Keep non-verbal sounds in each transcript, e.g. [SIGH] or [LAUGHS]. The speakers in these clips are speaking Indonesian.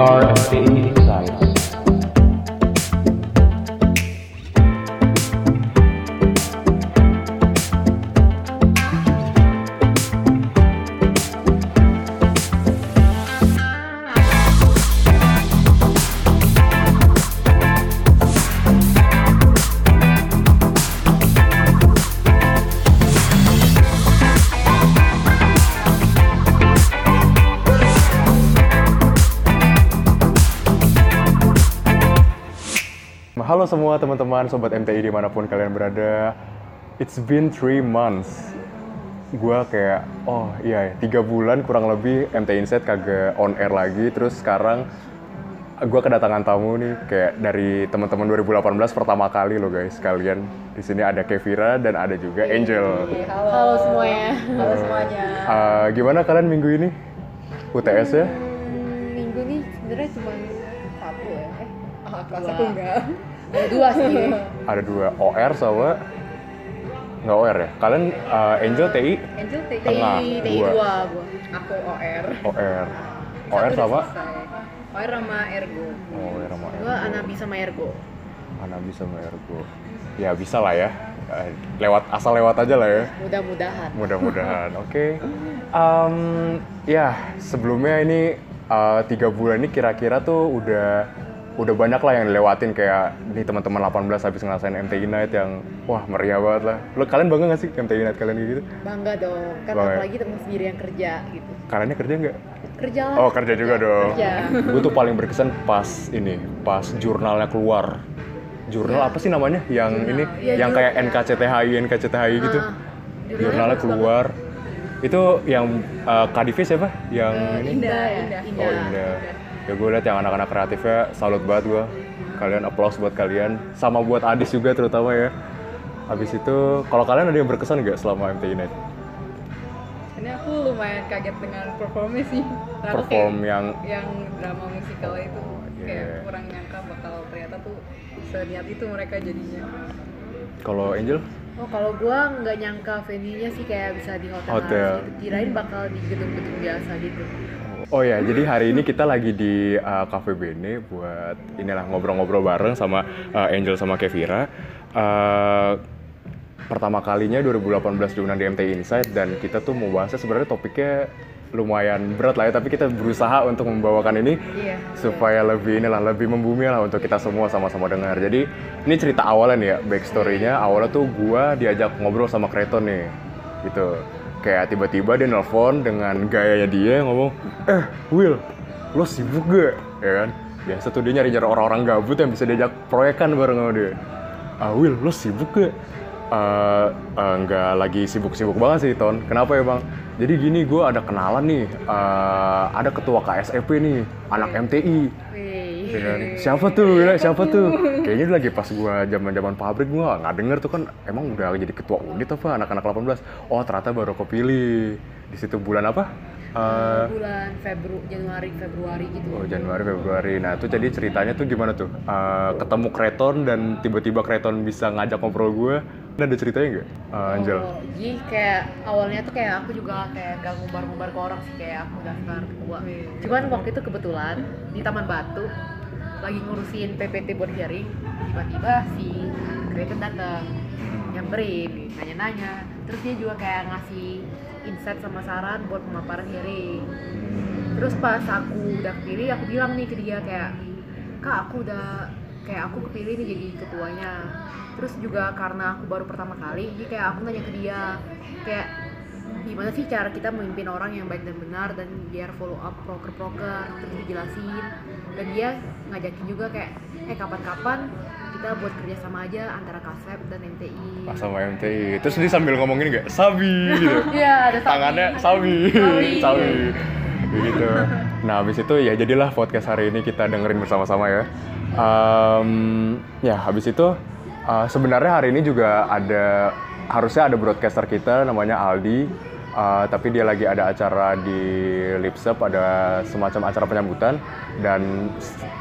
Are. Teman-teman, sobat MTI di mana pun kalian berada. It's been three months. Gua kayak, oh iya, ya, tiga bulan kurang lebih MTI Insight kagak on air lagi. Terus sekarang gua kedatangan tamu nih, kayak dari teman-teman 2018 pertama kali loh guys. Kalian di sini ada Kevira dan ada juga Angel. Halo. Halo semuanya. Halo semuanya. Eh, gimana kalian minggu ini? UTS ya? Hmm, minggu nih sebenarnya cuma satu ya. Eh, Ah, kelas Dua. aku enggak. Ada dua sih. [LAUGHS] Ada dua OR sama nggak OR ya? Kalian eh, Angel TI Angel TI. Tengah. TI TI dua. dua gua. Aku OR. OR. OR sama. OR sama Ergo. Oh, OR sama Gua Ergo. Anabi sama Ergo. Anabi sama Ergo. Ya bisa lah ya. Lewat asal lewat aja lah ya. Mudah-mudahan. Mudah-mudahan. Oke. Em, ya sebelumnya ini eh, tiga bulan ini kira-kira tuh udah udah banyak lah yang dilewatin kayak nih teman-teman 18 habis ngerasain MTI Night yang wah meriah banget lah. Lo kalian bangga gak sih MTI Night kalian gitu? Bangga dong. Kan Bangga. apalagi temen sendiri yang kerja gitu. Kaliannya kerja nggak? Kerja lah. Oh kerja juga dong. Kerja. [LAUGHS] Gue tuh paling berkesan pas ini, pas jurnalnya keluar. Jurnal apa sih namanya? Yang ini, Iya, yang jurnal. kayak NKCTHI, NKCTHI gitu. Ah, Jurnalnya bagus keluar. Itu yang uh, Kadivi siapa? Yang banget. ini? Indah, ya. Indah. Indah. Oh Indah. Ya gue liat yang anak-anak kreatifnya salut banget gue. Kalian applause buat kalian. Sama buat Adis juga terutama ya. Habis itu, kalau kalian ada yang berkesan nggak selama MTI Night? Ini aku lumayan kaget dengan performnya sih. Perform kayak yang yang drama musikal itu Yeah. kayak kurang nyangka bakal ternyata tuh seniat itu mereka jadinya. kalau Angel? Oh kalau gua nggak nyangka venue-nya sih kayak bisa di hotel. Hotel. gitu. Kirain bakal di gedung-gedung biasa gitu. Oh ya, jadi hari ini kita lagi di uh, Cafe Bene buat inilah ngobrol-ngobrol bareng sama uh, Angel sama Kevira. Uh, pertama kalinya 2018 diundang di MTI Insight dan kita tuh mau bahasnya sebenarnya topiknya lumayan berat lah ya, tapi kita berusaha untuk membawakan ini Iya. supaya lebih inilah lebih membumi lah untuk kita semua sama-sama dengar. Jadi ini cerita awalnya nih ya, backstory-nya awalnya tuh gua diajak ngobrol sama Kreton nih, gitu. Kayak tiba-tiba dia nelpon dengan gayanya dia ngomong, eh Will, lo sibuk gak? Ya kan? Biasa tuh dia nyari-nyari orang-orang gabut yang bisa diajak proyekan bareng sama dia. Ah Will, lo sibuk gak? Eh, eh, nggak lagi sibuk-sibuk banget sih Ton. Kenapa ya bang? Jadi gini, gue ada kenalan nih, eh, ada ketua KSEP nih, anak MTI. Ya kan? Siapa tuh? Ya, siapa tuh? Kayaknya lagi pas gua zaman-zaman pabrik gua nggak denger tuh kan emang udah jadi ketua unit apa anak-anak 18. Oh, ternyata baru kepilih. Di situ bulan apa? Eh, bulan Februari, Januari, Februari gitu. oh, Januari Februari. Nah, itu jadi ceritanya tuh gimana tuh? Eh, ketemu Kreton dan tiba-tiba Kreton bisa ngajak ngobrol gua. Dan ada ceritanya nggak? Eh, Angel. Oh, jadi kayak awalnya tuh kayak aku juga kayak gak ngumbar-ngumbar ke orang sih kayak aku daftar ketua. Cuman waktu itu kebetulan di Taman Batu lagi ngurusin PPT buat hearing, tiba-tiba si Kreten datang nyamperin, nanya-nanya. Terus dia juga kayak ngasih insight sama saran buat pemaparan hearing. Terus pas aku udah kepilih, aku bilang nih ke dia kayak, kak aku udah kayak aku kepilih nih jadi ketuanya. Terus juga karena aku baru pertama kali, jadi kayak aku nanya ke dia kayak gimana sih cara kita memimpin orang yang baik dan benar dan biar follow up proker-proker terus dijelasin dan dia ngajakin juga kayak eh kapan-kapan kita buat kerjasama aja antara Kasep dan MTI Pas sama MTI. Terus dia sambil ngomongin nggak? Sabi gitu. [LAUGHS] Iya ada sapi. tangannya sawi Sawi. [LAUGHS] sawi begitu nah habis itu ya jadilah podcast hari ini kita dengerin bersama-sama ya Em, ya habis itu eh, sebenarnya hari ini juga ada harusnya ada broadcaster kita namanya Aldi Eh, tapi dia lagi ada acara di Lipsep ada semacam acara penyambutan dan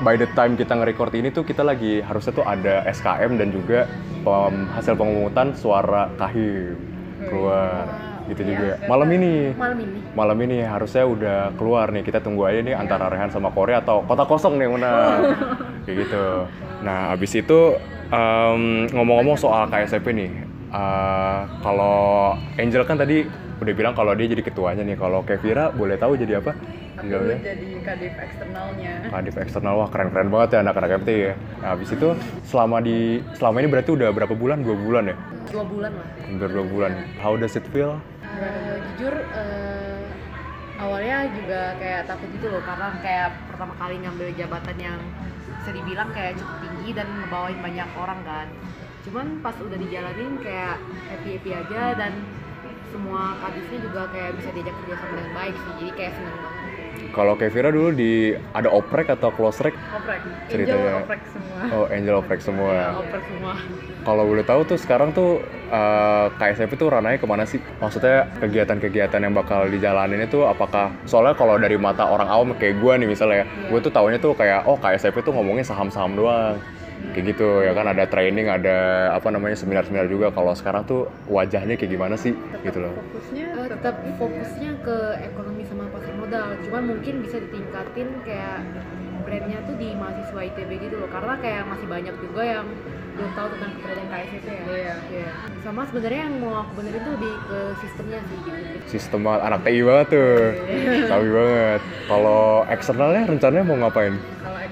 by the time kita nge-record ini tuh kita lagi harusnya tuh ada SKM dan juga pem- hasil pemungutan suara Kahim keluar gitu Iya, juga. Malam ini, malam ini malam ini harusnya udah keluar nih. Kita tunggu aja nih antara Rehan sama Korea atau kota kosong nih menang. [LAUGHS] Kayak gitu. Nah, abis itu em, ngomong-ngomong soal KSP nih. eh, kalau Angel kan tadi udah bilang kalau dia jadi ketuanya nih. Kalau Kevira boleh tahu jadi apa? Aku Angelnya? jadi kadif eksternalnya. Kadif eksternal wah keren-keren banget ya anak-anak MT ya. Nah, habis itu selama di selama ini berarti udah berapa bulan? Dua bulan ya? dua bulan lah Hampir dua bulan. How does it feel? Eh, jujur eh, awalnya juga kayak takut gitu loh karena kayak pertama kali ngambil jabatan yang bisa dibilang kayak cukup tinggi dan ngebawain banyak orang kan cuman pas udah dijalanin kayak happy happy aja dan semua kadifnya juga kayak bisa diajak kerja sama dengan baik sih jadi kayak seneng banget Kalau Kevira dulu di ada oprek atau close rek? Oprek. Ceritanya. Angel oprek semua. Oh, Angel oprek semua. ya oper semua Kalau boleh tahu tuh sekarang tuh eh, KSP tuh ranahnya ke mana sih? Maksudnya kegiatan-kegiatan yang bakal dijalanin itu apakah? Soalnya kalau dari mata orang awam kayak gue nih misalnya ya, gue tuh taunya tuh kayak oh KSP tuh ngomongin saham-saham doang. Kayak gitu ya kan ada training, ada apa namanya seminar-seminar juga. Kalau sekarang tuh wajahnya kayak gimana sih? Gitu loh. Fokusnya Eh, tetap fokusnya ke ekonomi sama pasar modal cuman mungkin bisa ditingkatin kayak brandnya tuh di mahasiswa ITB gitu loh karena kayak masih banyak juga yang belum tahu tentang keberadaan KSP ya Iya. Iya. sama sebenarnya yang mau aku benerin tuh lebih ke sistemnya sih gitu Sistem anak TI banget tuh. Sabi banget. Kalau eksternalnya rencananya mau ngapain?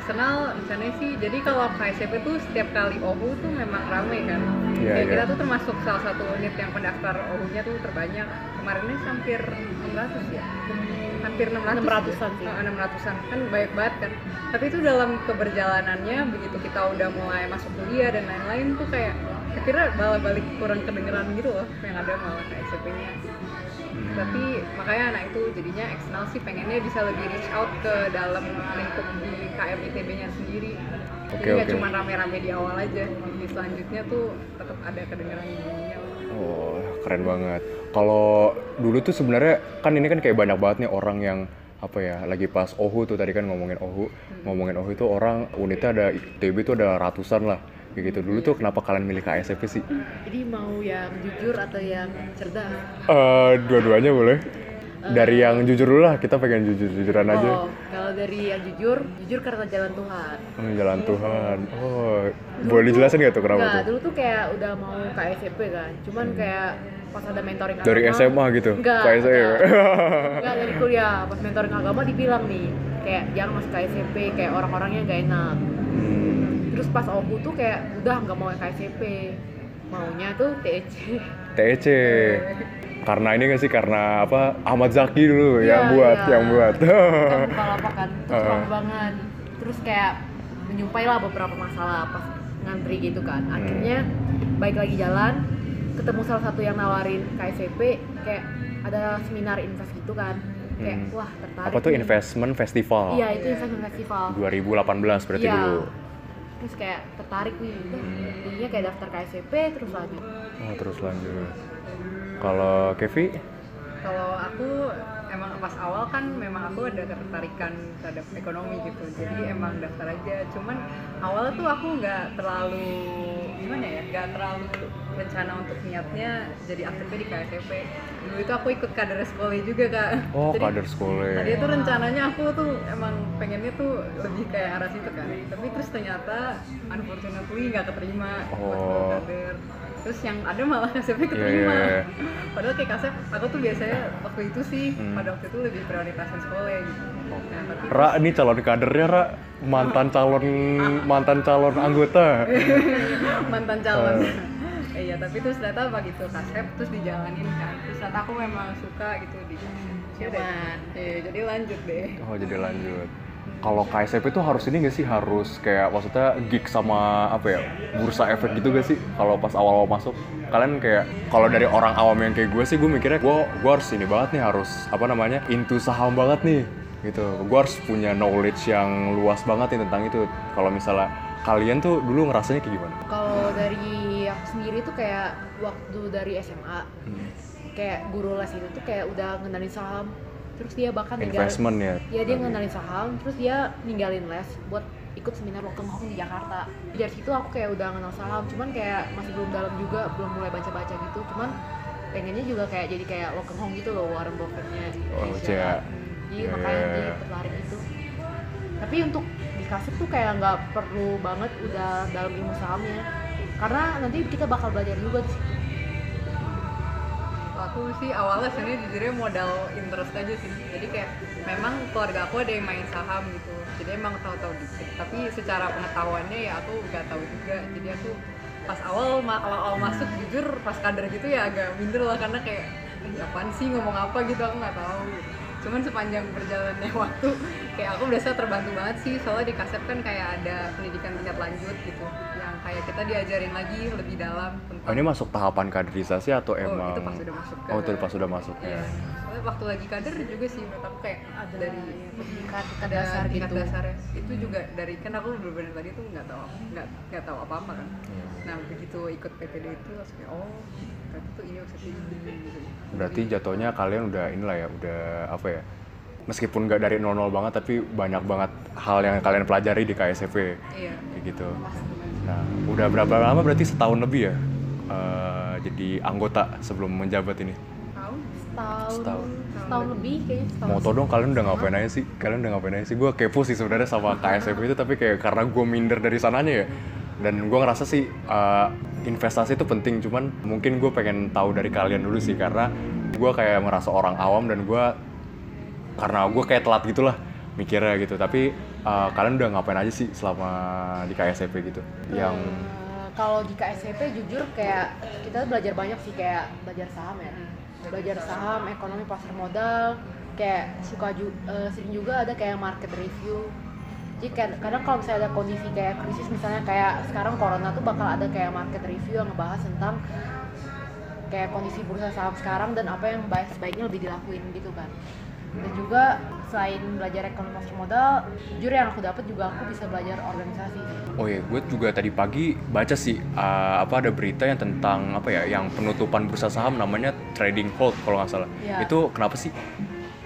Eksternal rencananya sih, jadi kalau KSP tuh setiap kali OHU tuh memang ramai kan. Iya, Kayak iya. kita tuh termasuk salah satu unit yang pendaftar OHU-nya tuh terbanyak. Kemarinnya hampir 600 ya. Hampir 600 600-an sih. Oh, 600-an kan banyak banget kan. Tapi itu dalam keberjalanannya begitu kita udah mulai masuk kuliah dan lain-lain tuh kayak kira malah balik kurang kedengeran gitu loh yang ada malah KSP-nya tapi makanya anak itu jadinya eksternal sih pengennya bisa lebih reach out ke dalam lingkup di KM ITB-nya sendiri Oke, jadi nggak oke. cuma rame-rame di awal aja di selanjutnya tuh tetap ada kedengeran bunyinya. Oh, keren banget. Kalau dulu tuh sebenarnya kan ini kan kayak banyak banget nih orang yang apa ya lagi pas OHU tuh tadi kan ngomongin OHU ngomongin OHU itu orang unitnya ada ITB tuh ada ratusan lah kayak gitu dulu tuh kenapa kalian milih KSP sih? jadi mau yang jujur atau yang cerdas Eh, dua-duanya boleh. Dari yang jujur dulu lah, kita pengen jujur-jujuran aja. oh kalau dari yang jujur jujur karena jalan Tuhan Oh, jalan Tuhan. Oh, boleh dijelasin nggak tuh kenapa Enggak, tuh? dulu tuh kayak udah mau KSP kan cuman kayak pas ada mentoring Dari agama, SMA gitu? enggak KSP? enggak. enggak [LAUGHS] dari kuliah pas mentoring agama dibilang nih kayak jangan masuk KSP kayak orang-orangnya gak enak Hmm, terus pas OHU tuh kayak udah nggak mau KSP maunya tuh TEC TEC. [LAUGHS] Karena ini nggak sih karena apa Ahmad Zaki dulu Iya, yang buat, iya. yang buat. kan [LAUGHS] buka kan terus rame banget terus kayak menyumpai lah beberapa masalah pas ngantri gitu kan Hmm. akhirnya baik lagi jalan ketemu salah satu yang nawarin KSP kayak ada seminar invest gitu kan kayak Hmm. wah tertarik apa tuh nih. investment festival? iya itu investment festival 2018 berarti Iya. dulu. Terus kayak tertarik nih Hmm. jadinya kayak daftar KSP terus lanjut. Oh, terus lanjut. Kalau Kevi, kalau aku emang pas awal kan memang aku ada ketertarikan terhadap ekonomi gitu. Jadi emang daftar aja. Cuman awalnya tuh aku nggak terlalu gimana ya nggak terlalu rencana untuk niatnya jadi aktifnya di KSP dulu itu aku ikut kader sekolah juga kak oh Jadi, kader sekolah. Tadi tuh rencananya aku tuh emang pengennya tuh lebih kayak arah situ kan. Tapi terus ternyata unfortunately nggak keterima buat Oh. kader. Terus yang ada malah KSP Iya, keterima. iya, iya. [LAUGHS] Padahal kayak KSP aku tuh biasanya waktu itu sih Hmm. pada waktu itu lebih prioritasin sekolah gitu. Nah, tapi Ra, ini calon kadernya Ra, mantan calon [LAUGHS] mantan calon anggota. [LAUGHS] mantan calon. Iya, tapi terus ternyata begitu kasep terus dijalanin kan. Terus ternyata aku memang suka gitu di Ya udah. Nyaman. Iya, jadi lanjut deh. Oh jadi lanjut. Kalau KSP itu harus ini nggak sih harus kayak maksudnya gig sama apa ya bursa efek gitu gak sih kalau pas awal-awal masuk kalian kayak kalau dari orang awam yang kayak gue sih gue mikirnya gue gue harus ini banget nih harus apa namanya into saham banget nih gitu gue harus punya knowledge yang luas banget nih tentang itu kalau misalnya kalian tuh dulu ngerasanya kayak gimana? kalau dari sendiri tuh kayak waktu dari SMA Hmm. kayak guru les itu tuh kayak udah ngenalin saham terus dia bahkan ninggalin Investment ya? ya dia ngenalin saham terus dia ninggalin les buat ikut seminar waktu Hong di Jakarta dari situ aku kayak udah kenal saham cuman kayak masih belum dalam juga belum mulai baca-baca gitu cuman pengennya juga kayak jadi kayak Lokeng Hong gitu loh Warren Buffettnya Oh, Indonesia. cia. jadi Iya, makanya iya, dia iya. tertarik itu tapi untuk di kasep tuh kayak nggak perlu banget udah dalam ilmu sahamnya karena nanti kita bakal belajar juga di situ aku sih awalnya sebenarnya jujurnya modal interest aja sih. Jadi kayak memang keluarga aku ada yang main saham gitu. Jadi emang tahu-tahu dikit. Tapi secara pengetahuannya ya aku nggak tahu juga. Jadi aku pas awal ma- awal, masuk jujur pas kader gitu ya agak minder lah. Karena kayak "Ih, apaan sih? Ngomong apa gitu? Aku nggak tahu. gitu. Cuman sepanjang perjalanannya [LAUGHS] waktu kayak aku berasa terbantu banget sih soalnya di kasep kan kayak ada pendidikan tingkat lanjut gitu yang kayak kita diajarin lagi lebih dalam tentang Oh, ini masuk tahapan kaderisasi atau Oh, emang? itu pas udah masuk Oh, itu pas udah masuk Iya. ya. Soalnya waktu lagi kader juga sih menurut aku kayak ada dari tingkat ada dasar tingkat gitu dasarnya itu juga dari kan aku bener-bener tadi tuh nggak tahu nggak nggak tahu apa apa kan Iya. nah begitu ikut PPD itu langsung oh ini ini gitu Berarti jatuhnya kalian udah inilah ya, udah apa ya? Meskipun nggak dari 00 banget, tapi banyak banget hal yang kalian pelajari di KSFP iya kayak gitu. Nah, udah berapa lama berarti setahun lebih ya? eh, jadi anggota sebelum menjabat ini. tahu setahun Setahun. setahun, lebih kayaknya setahun Mau tau dong kalian udah ngapain aja sih? Kalian udah ngapain aja sih? Gue kepo sih sebenarnya sama KSFP itu, tapi kayak karena gue minder dari sananya ya. Dan gue ngerasa sih eh, investasi itu penting, cuman mungkin gue pengen tahu dari kalian dulu sih karena gue kayak merasa orang awam dan gue karena gue kayak telat gitulah mikirnya gitu. Tapi eh, kalian udah ngapain aja sih selama di KSFP gitu? Yang Eh, kalau di KSP jujur kayak kita belajar banyak sih kayak belajar saham ya belajar saham ekonomi pasar modal kayak suka ju eh, sering juga ada kayak market review jadi kayak kadang kalau misalnya ada kondisi kayak krisis misalnya kayak sekarang corona tuh bakal ada kayak market review yang ngebahas tentang kayak kondisi bursa saham sekarang dan apa yang baik sebaiknya lebih dilakuin gitu kan dan juga selain belajar ekonomi pasar modal jujur yang aku dapat juga aku bisa belajar organisasi Oh ya, gue juga tadi pagi baca sih uh, apa ada berita yang tentang apa ya, yang penutupan bursa saham namanya trading hold kalau nggak salah. Iya. Itu kenapa sih?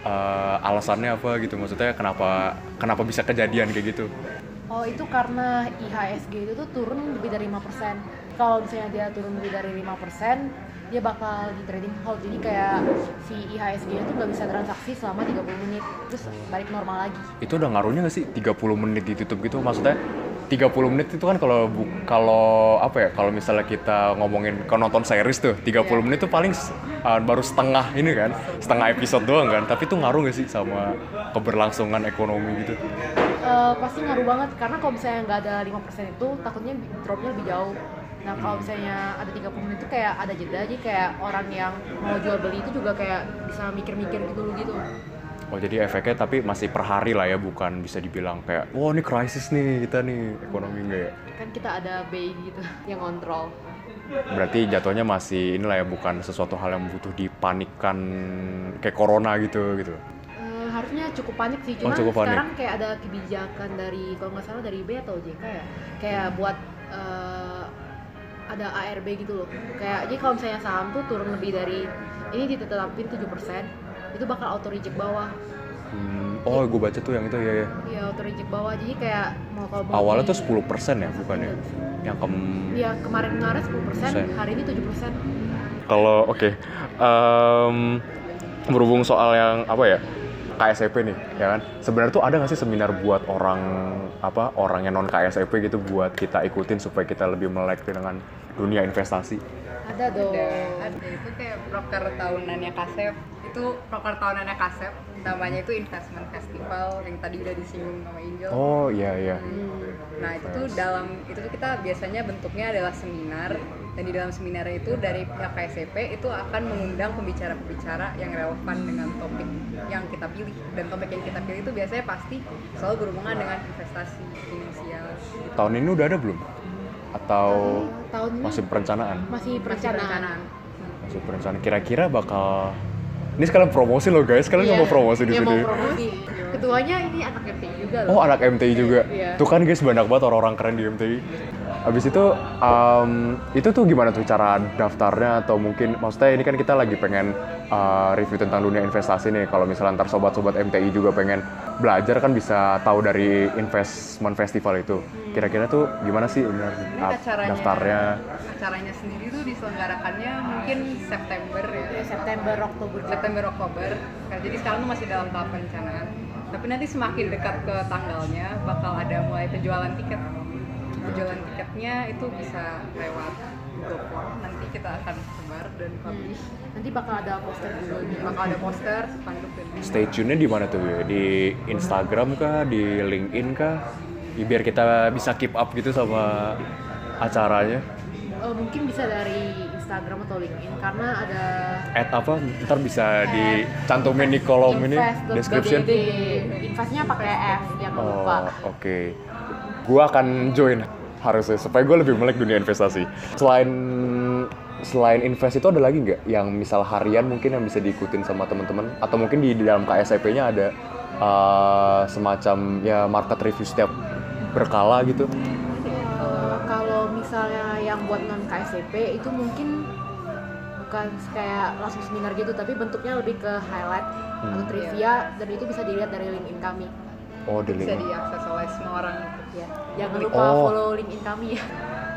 Uh, alasannya apa gitu? Maksudnya kenapa kenapa bisa kejadian kayak gitu? Oh itu karena IHSG itu tuh turun lebih dari 5% Kalau misalnya dia turun lebih dari 5% Dia bakal di trading hold Jadi kayak si IHSG itu nggak bisa transaksi selama 30 menit Terus balik normal lagi Itu udah ngaruhnya nggak sih 30 menit ditutup gitu? Maksudnya 30 menit itu kan kalau kalau apa ya kalau misalnya kita ngomongin kalau nonton series tuh 30 Iya. menit tuh paling uh, baru setengah ini kan setengah episode doang kan. Tapi itu ngaruh nggak sih sama keberlangsungan ekonomi gitu? Eh, Pasti ngaruh banget Karena kalau misalnya nggak ada 5% itu takutnya dropnya lebih jauh. Nah kalau misalnya ada 30 menit itu kayak ada jeda Jadi kayak orang yang mau jual beli itu juga kayak bisa mikir-mikir gitu dulu gitu Oh jadi efeknya tapi masih per hari lah ya, bukan bisa dibilang kayak, wah ini krisis nih kita nih ekonomi enggak ya. Kan kita ada BI gitu yang kontrol Berarti jatuhnya masih inilah ya, bukan sesuatu hal yang butuh dipanikkan kayak corona gitu gitu. Eh, harusnya cukup panik sih, Oh, cuma cukup panik. sekarang kayak ada kebijakan dari kalau nggak salah dari B atau JK ya, kayak buat eh, ada ARB gitu loh. Kayak jadi kalau misalnya saham tuh turun lebih dari ini ditetapin 7% itu bakal auto reject bawah. Hmm, oh gue baca tuh yang itu ya ya. Iya auto reject bawah. Jadi kayak mau kalau Awalnya tuh 10% ya, bukan ya? Yang kem... Iya kemarin-kemarin 10%, Persen. hari ini 7%. Kalau oke, Em, berhubung soal yang apa ya KSEP nih, ya kan? Sebenarnya tuh ada nggak sih seminar buat orang apa orang yang non KSEP gitu buat kita ikutin supaya kita lebih melek dengan dunia investasi? Ada dong. ada ada itu kayak proker tahunannya kasep itu proker tahunannya kasep namanya itu investment festival yang tadi udah disinggung sama Angel Oh iya iya. Hmm. Nah itu tuh dalam itu tuh kita biasanya bentuknya adalah seminar dan di dalam seminar itu dari pihak KSP itu akan mengundang pembicara-pembicara yang relevan dengan topik yang kita pilih dan topik yang kita pilih itu biasanya pasti selalu berhubungan dengan investasi finansial. Gitu. Tahun ini udah ada belum? Atau tahun ini masih perencanaan? masih perencanaan. Masih perencanaan. Kira-kira bakal ini sekalian promosi loh guys, kalian nggak Iya, mau promosi di iya, sini? mau promosi. Ketuanya ini anak MTI juga loh. Oh anak MTI juga. Iya. Tuh kan guys banyak banget orang-orang keren di MTI. Abis itu, em, itu tuh gimana tuh cara daftarnya atau mungkin, maksudnya ini kan kita lagi pengen uh, review tentang dunia investasi nih. Kalau misalnya ntar sobat-sobat MTI juga pengen belajar kan bisa tahu dari investment festival itu. Kira-kira tuh gimana sih benar Ini acaranya daftarnya? acaranya sendiri tuh diselenggarakannya mungkin September ya. September Oktober September Oktober. Nah, jadi sekarang tuh masih dalam tahap perencanaan. Tapi nanti semakin dekat ke tanggalnya bakal ada mulai penjualan tiket. Penjualan tiketnya itu bisa lewat Google Form. Nanti kita akan sebar dan publish. nanti bakal ada poster juga. Bakal ada poster, spanduk dan Stay tune-nya di mana tuh? Wi? Di Instagram kah? Di LinkedIn kah? Ya, biar kita bisa keep up gitu sama acaranya. Eh, mungkin bisa dari Instagram atau LinkedIn karena ada At apa? Ntar bisa dicantumin di kolom ini description. investnya pakai F yang Oh, lupa oke. Gua akan join harusnya supaya gue lebih melek dunia investasi. Selain selain invest itu ada lagi nggak yang misal harian mungkin yang bisa diikutin sama teman-teman atau mungkin di, di dalam KSIP-nya ada uh, semacam ya market review setiap berkala gitu. Eh, kalau misalnya yang buat non KSCP itu mungkin bukan kayak langsung seminar gitu tapi bentuknya lebih ke highlight Hmm. atau trivia dan itu bisa dilihat dari LinkedIn kami Oh, di bisa link. diakses oleh semua orang. ya jangan lupa Oh. follow LinkedIn kami ya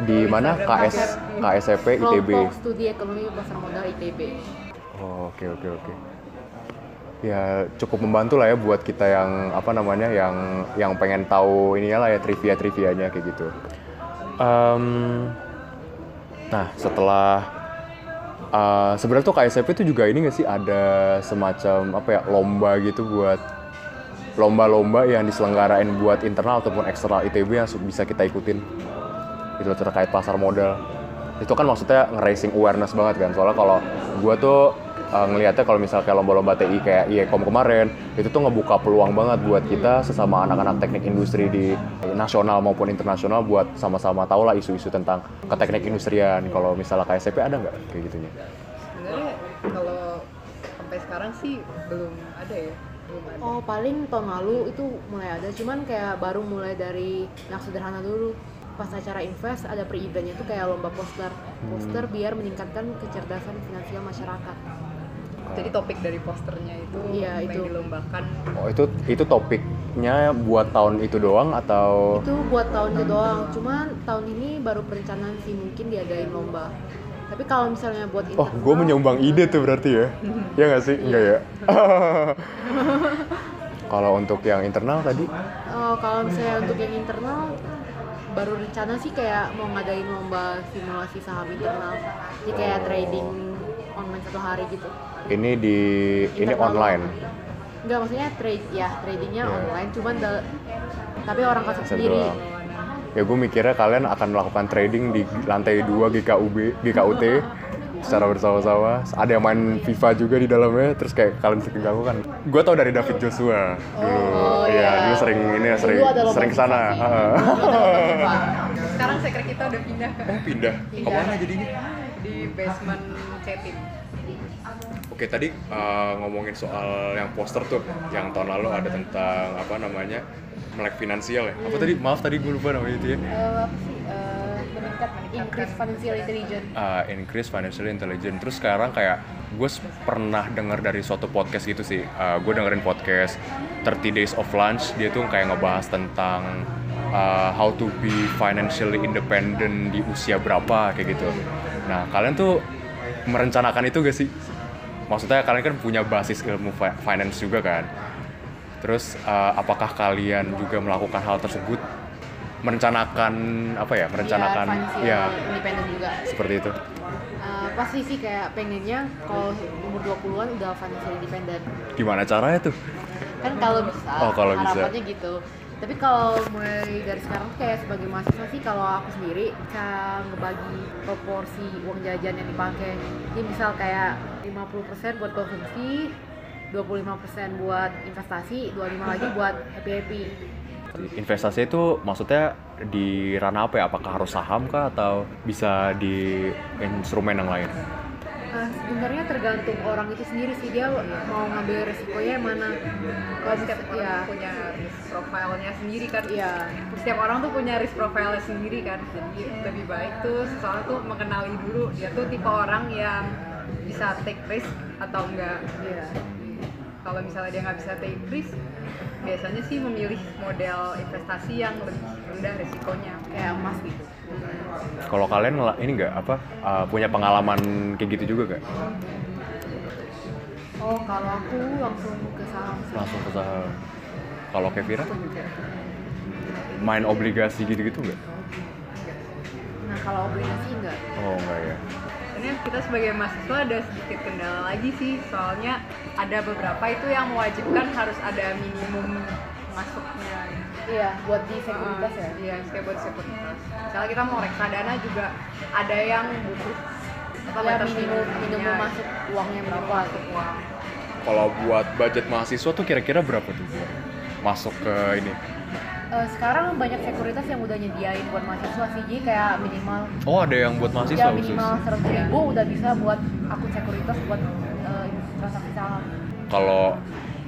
Di mana? KS. KSIP ITB. kelompok studi ekonomi pasar modal ITB Oh, oke oke oke. Ya cukup membantu lah ya buat kita yang apa namanya yang yang pengen tahu ininya lah ya trivia trivianya kayak gitu. Em, nah setelah uh, sebenarnya tuh KSP itu juga ini nggak sih ada semacam apa ya lomba gitu buat lomba-lomba yang diselenggarain buat internal ataupun eksternal ITB yang bisa kita ikutin. Itu terkait pasar modal. Itu kan maksudnya nge-raising awareness banget kan. Soalnya kalau gua tuh uh, ngelihatnya kalau misalnya kayak lomba-lomba TI kayak IECOM kemarin itu tuh ngebuka peluang banget buat kita sesama anak-anak teknik industri di nasional maupun internasional buat sama-sama tahu lah isu-isu tentang ke teknik industrian. Kalau misalnya KSP ada nggak kayak gitunya? Sebenarnya kalau sampai sekarang sih belum ada ya. Belum ada. oh paling tahun lalu itu mulai ada. Cuman kayak baru mulai dari yang sederhana dulu. Pas acara invest ada pre-eventnya tuh kayak lomba poster. Poster biar meningkatkan kecerdasan finansial masyarakat. Jadi topik dari posternya itu Iya, yang itu. dilombakan. oh itu itu topiknya buat tahun itu doang atau? Itu buat tahun itu doang. Cuman tahun ini baru perencanaan sih mungkin diadain lomba tapi kalau misalnya buat Oh, internal gue menyumbang ide tuh berarti ya? [LAUGHS] Ya nggak sih? Enggak ya? [LAUGHS] Kalau untuk yang internal tadi, Oh, kalau misalnya untuk yang internal baru rencana sih kayak mau ngadain lomba simulasi saham internal jadi kayak trading online satu hari gitu ini di ini Internal. online. Enggak maksudnya trade ya tradingnya Iya. online cuman da- tapi orang kasih sendiri doang. Ya gue mikirnya kalian akan melakukan trading di lantai 2 GKUB, GKUT secara bersama-sama. Ada yang main FIFA juga di dalamnya, terus kayak kalian sering ganggu kan. Gue tau dari David Joshua dulu. Oh, Iya, iya. dulu sering ini ya, sering sering ke sana. [LAUGHS] Sekarang sekre kita udah pindah ke Oh, pindah. Pindah. Ke mana jadinya? di basement Cetin. Oke tadi uh, ngomongin soal yang poster tuh, yang tahun lalu ada tentang apa namanya melek finansial ya. Apa tadi? Maaf tadi gue lupa namanya itu ya. Eh, apa sih Eh, meningkat increase financial intelligence Uh, increase financial intelligence. Terus sekarang kayak gue pernah dengar dari suatu podcast gitu sih. Uh, gue dengerin podcast 30 Days of Lunch. Dia tuh kayak ngebahas tentang uh, how to be financially independent di usia berapa kayak gitu. Nah kalian tuh merencanakan itu gak sih? Maksudnya kalian kan punya basis ilmu fi- finance juga kan. Terus uh, apakah kalian juga melakukan hal tersebut? Merencanakan apa ya? Merencanakan financial ya independent juga seperti itu. Eh, pasti sih kayak pengennya kalau umur 20-an udah financial independent Gimana caranya tuh? kan kalau bisa Oh, kalau bisa. harapannya gitu tapi kalau mulai dari sekarang kayak sebagai mahasiswa sih kalau aku sendiri bisa ngebagi proporsi uang jajan yang dipakai jadi misal kayak 50% buat konsumsi 25% buat investasi 25 lagi buat happy happy Investasi itu maksudnya di ranah apa ya? Apakah harus saham kah atau bisa di instrumen yang lain? Nah, sebenarnya tergantung orang itu sendiri sih dia mau ngambil resikonya yang mana. Kalau setiap setiap orang ya, punya risk profile-nya sendiri kan Iya. setiap orang tuh punya risk profile sendiri kan jadi lebih baik tuh seseorang tuh mengenali dulu dia tuh tipe orang yang bisa take risk atau enggak iya. Kalau misalnya dia nggak bisa take risk biasanya sih memilih model investasi yang lebih rendah risikonya kayak emas gitu. Kalau kalian ini nggak apa uh, punya pengalaman kayak gitu juga gak? Oh, kalau aku langsung ke saham sih. Langsung ke saham. Kalau Kevira main obligasi gitu-gitu nggak? Nah, kalau obligasi enggak. Oh enggak ya. Sebenarnya kita sebagai mahasiswa ada sedikit kendala lagi sih soalnya ada beberapa itu yang mewajibkan harus ada minimum masuknya Iya, buat di sekuritas ya. Iya, kayak buat sekuritas. Misalnya kita mau reksadana juga ada yang butuh apa, Ya, batas minimum minimum masuk uangnya berapa berapa. masuk uang. Kalau buat budget mahasiswa tuh kira-kira berapa tuh buat masuk ke ini? Eh, sekarang banyak sekuritas yang udah nyediain buat mahasiswa sih, jadi kayak minimal Oh ada yang buat mahasiswa ya minimal seratus ribu udah bisa buat akun sekuritas buat eh, transaksi saham. Kalau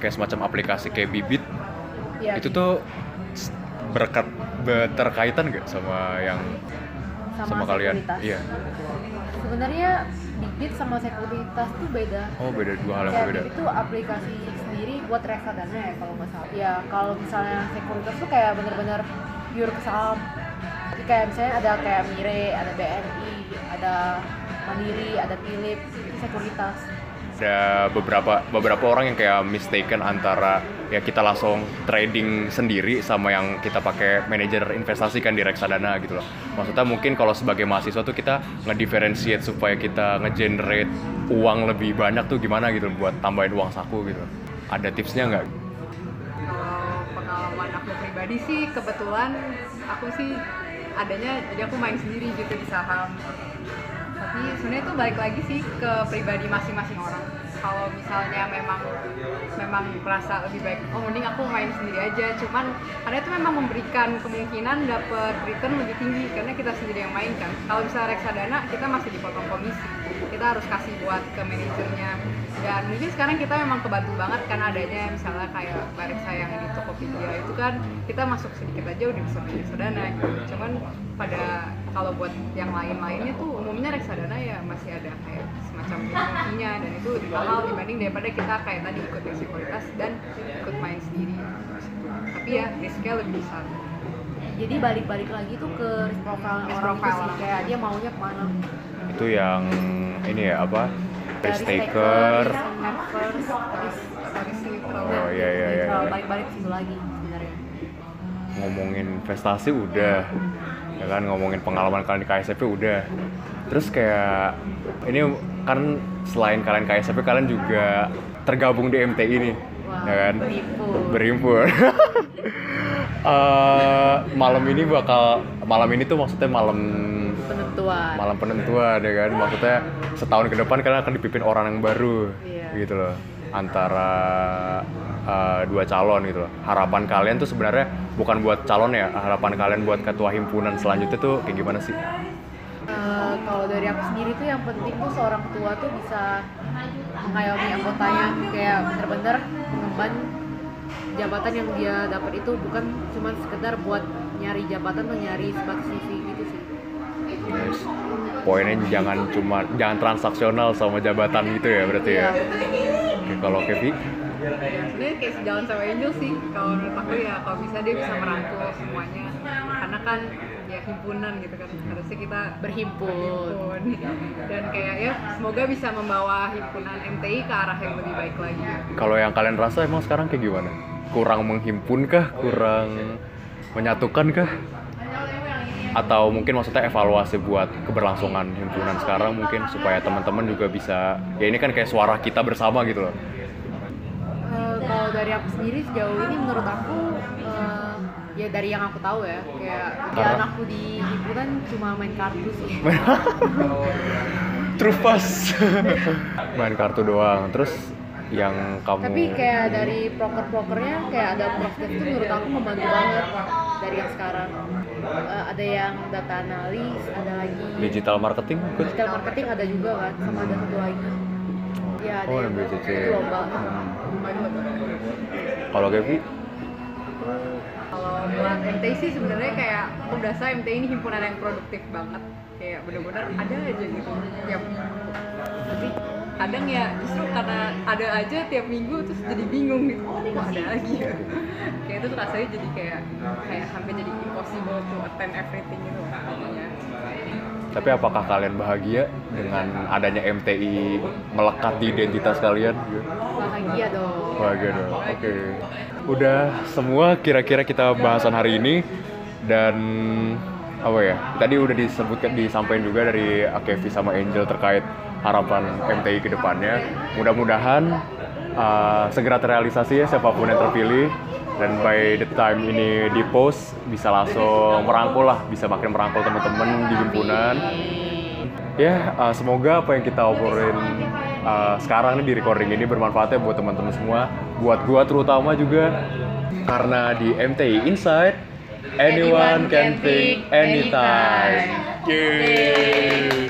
kayak semacam aplikasi kayak Bibit Ya, itu tuh s- berkat berterkaitan gak sama yang sama, kalian? sekuritas. Iya. Sebenarnya Bibit sama sekuritas tuh beda. Oh beda dua hal yang. Bibit tuh aplikasi sendiri buat reksadana ya kalau nggak salah. Ya kalau misalnya sekuritas tuh kayak bener-bener pure ke saham. Jadi kayak misalnya ada kayak Mire, ada BNI, ada Mandiri, ada Philip, itu sekuritas. Ada beberapa beberapa orang yang kayak mistaken antara ya kita langsung trading sendiri sama yang kita pakai manajer investasi kan di reksadana gitu loh. Maksudnya mungkin kalau sebagai mahasiswa tuh kita ngedifferentiate supaya kita ngegenerate uang lebih banyak tuh gimana gitu buat tambahin uang saku gitu. Ada tipsnya nggak? Kalau pengalaman aku pribadi sih kebetulan aku sih adanya jadi aku main sendiri gitu di saham. Tapi sebenarnya itu balik lagi sih ke pribadi masing-masing orang. Kalau misalnya memang memang merasa lebih baik, oh mending aku main sendiri aja. Cuman karena itu memang memberikan kemungkinan dapat return lebih tinggi karena kita sendiri yang main kan. Kalau misalnya reksadana kita masih dipotong komisi, kita harus kasih buat ke manajernya. Dan mungkin sekarang kita memang kebantu banget kan adanya misalnya kayak Bareksa yang di Tokopedia itu kan kita masuk sedikit aja udah bisa main reksadana. Cuman pada kalau buat yang lain-lainnya tuh umumnya reksadana ya masih ada kayak semacam fee-nya dan itu lebih mahal dibanding daripada kita kayak tadi ikut sekuritas dan ikut main sendiri. Tapi ya risknya lebih besar. Jadi balik-balik lagi tuh ke risk profile Risk orang itu profile sih, lah. kayak dia maunya ke mana. Itu yang ini ya apa? Risk taker. Oh iya iya iya. iya. balik-balik situ lagi sebenarnya. ngomongin investasi udah ya kan ngomongin pengalaman kalian di KSP udah terus kayak ini kan selain kalian KSP kalian juga tergabung di MTI nih Wah, ya kan berhimpun. berhimpun [LAUGHS] Eh, malam ini bakal malam ini tuh maksudnya malam Penentuan. malam penentuan ya kan maksudnya setahun ke depan kalian akan dipimpin orang yang baru Iya. gitu loh antara uh, dua calon gitu loh harapan kalian tuh sebenarnya bukan buat calon ya harapan kalian buat ketua himpunan selanjutnya tuh kayak gimana sih Eh, kalau dari aku sendiri tuh yang penting tuh seorang ketua tuh bisa mengayomi anggotanya kayak bener-bener mengemban jabatan yang dia dapat itu bukan cuma sekedar buat nyari jabatan atau nyari sebatas CV gitu sih. Guys, poinnya jangan cuma jangan transaksional sama jabatan gitu ya berarti ya Iya. Oke, kalau Kevi? Sebenarnya kayak sejalan sama Angel sih. Kalau menurut aku ya kalau bisa dia bisa merangkul semuanya. Karena kan ya himpunan gitu kan. Harusnya kita Berhimpun. berhimpun. Dan kayak ya semoga bisa membawa himpunan MTI ke arah yang lebih baik lagi. Kalau yang kalian rasa emang sekarang kayak gimana? Kurang menghimpunkah? Kurang menyatukankah atau mungkin maksudnya evaluasi buat keberlangsungan himpunan sekarang mungkin supaya teman-teman juga bisa ya ini kan kayak suara kita bersama gitu loh. Eh, kalau dari aku sendiri sejauh ini menurut aku eh, ya dari yang aku tahu ya kayak Karena- aku di himpunan cuma main kartu sih. [LAUGHS] True pas [LAUGHS] main kartu doang. Terus yang kamu tapi kayak dari proker-prokernya kayak ada prospek itu menurut aku membantu banget dari yang sekarang Eh, ada yang data analis ada lagi digital marketing digital marketing ada juga kan sama ada satu lagi. Ya ada Oh, yang yang BCC. itu lomba Kalau Gaby, kalau buat MTI sih sebenarnya kayak aku berasa MTI ini himpunan yang produktif banget. Kayak bener-bener ada aja gitu. Minggu tapi kadang ya justru karena ada aja tiap minggu terus jadi bingung gitu oh kok ada lagi ya [LAUGHS] kayak itu tuh rasanya jadi kayak kayak hampir jadi impossible to attend everything gitu kayaknya tapi apakah kalian bahagia dengan adanya MTI melekat di identitas kalian? bahagia dong Bahagia dong. Oke. Udah semua kira-kira kita bahasan hari ini dan apa ya? Tadi udah disebutkan disampaikan juga dari Akevi sama Angel terkait harapan MTI ke depannya. Mudah-mudahan uh, segera terrealisasi ya siapa pun yang terpilih dan by the time ini di post bisa langsung merangkul lah, bisa makin merangkul teman-teman di himpunan. Ya, uh, semoga apa yang kita obrolin uh, sekarang nih di recording ini bermanfaat ya buat teman-teman semua, buat gua terutama juga karena di MTI Insight anyone can think anytime. Yeay.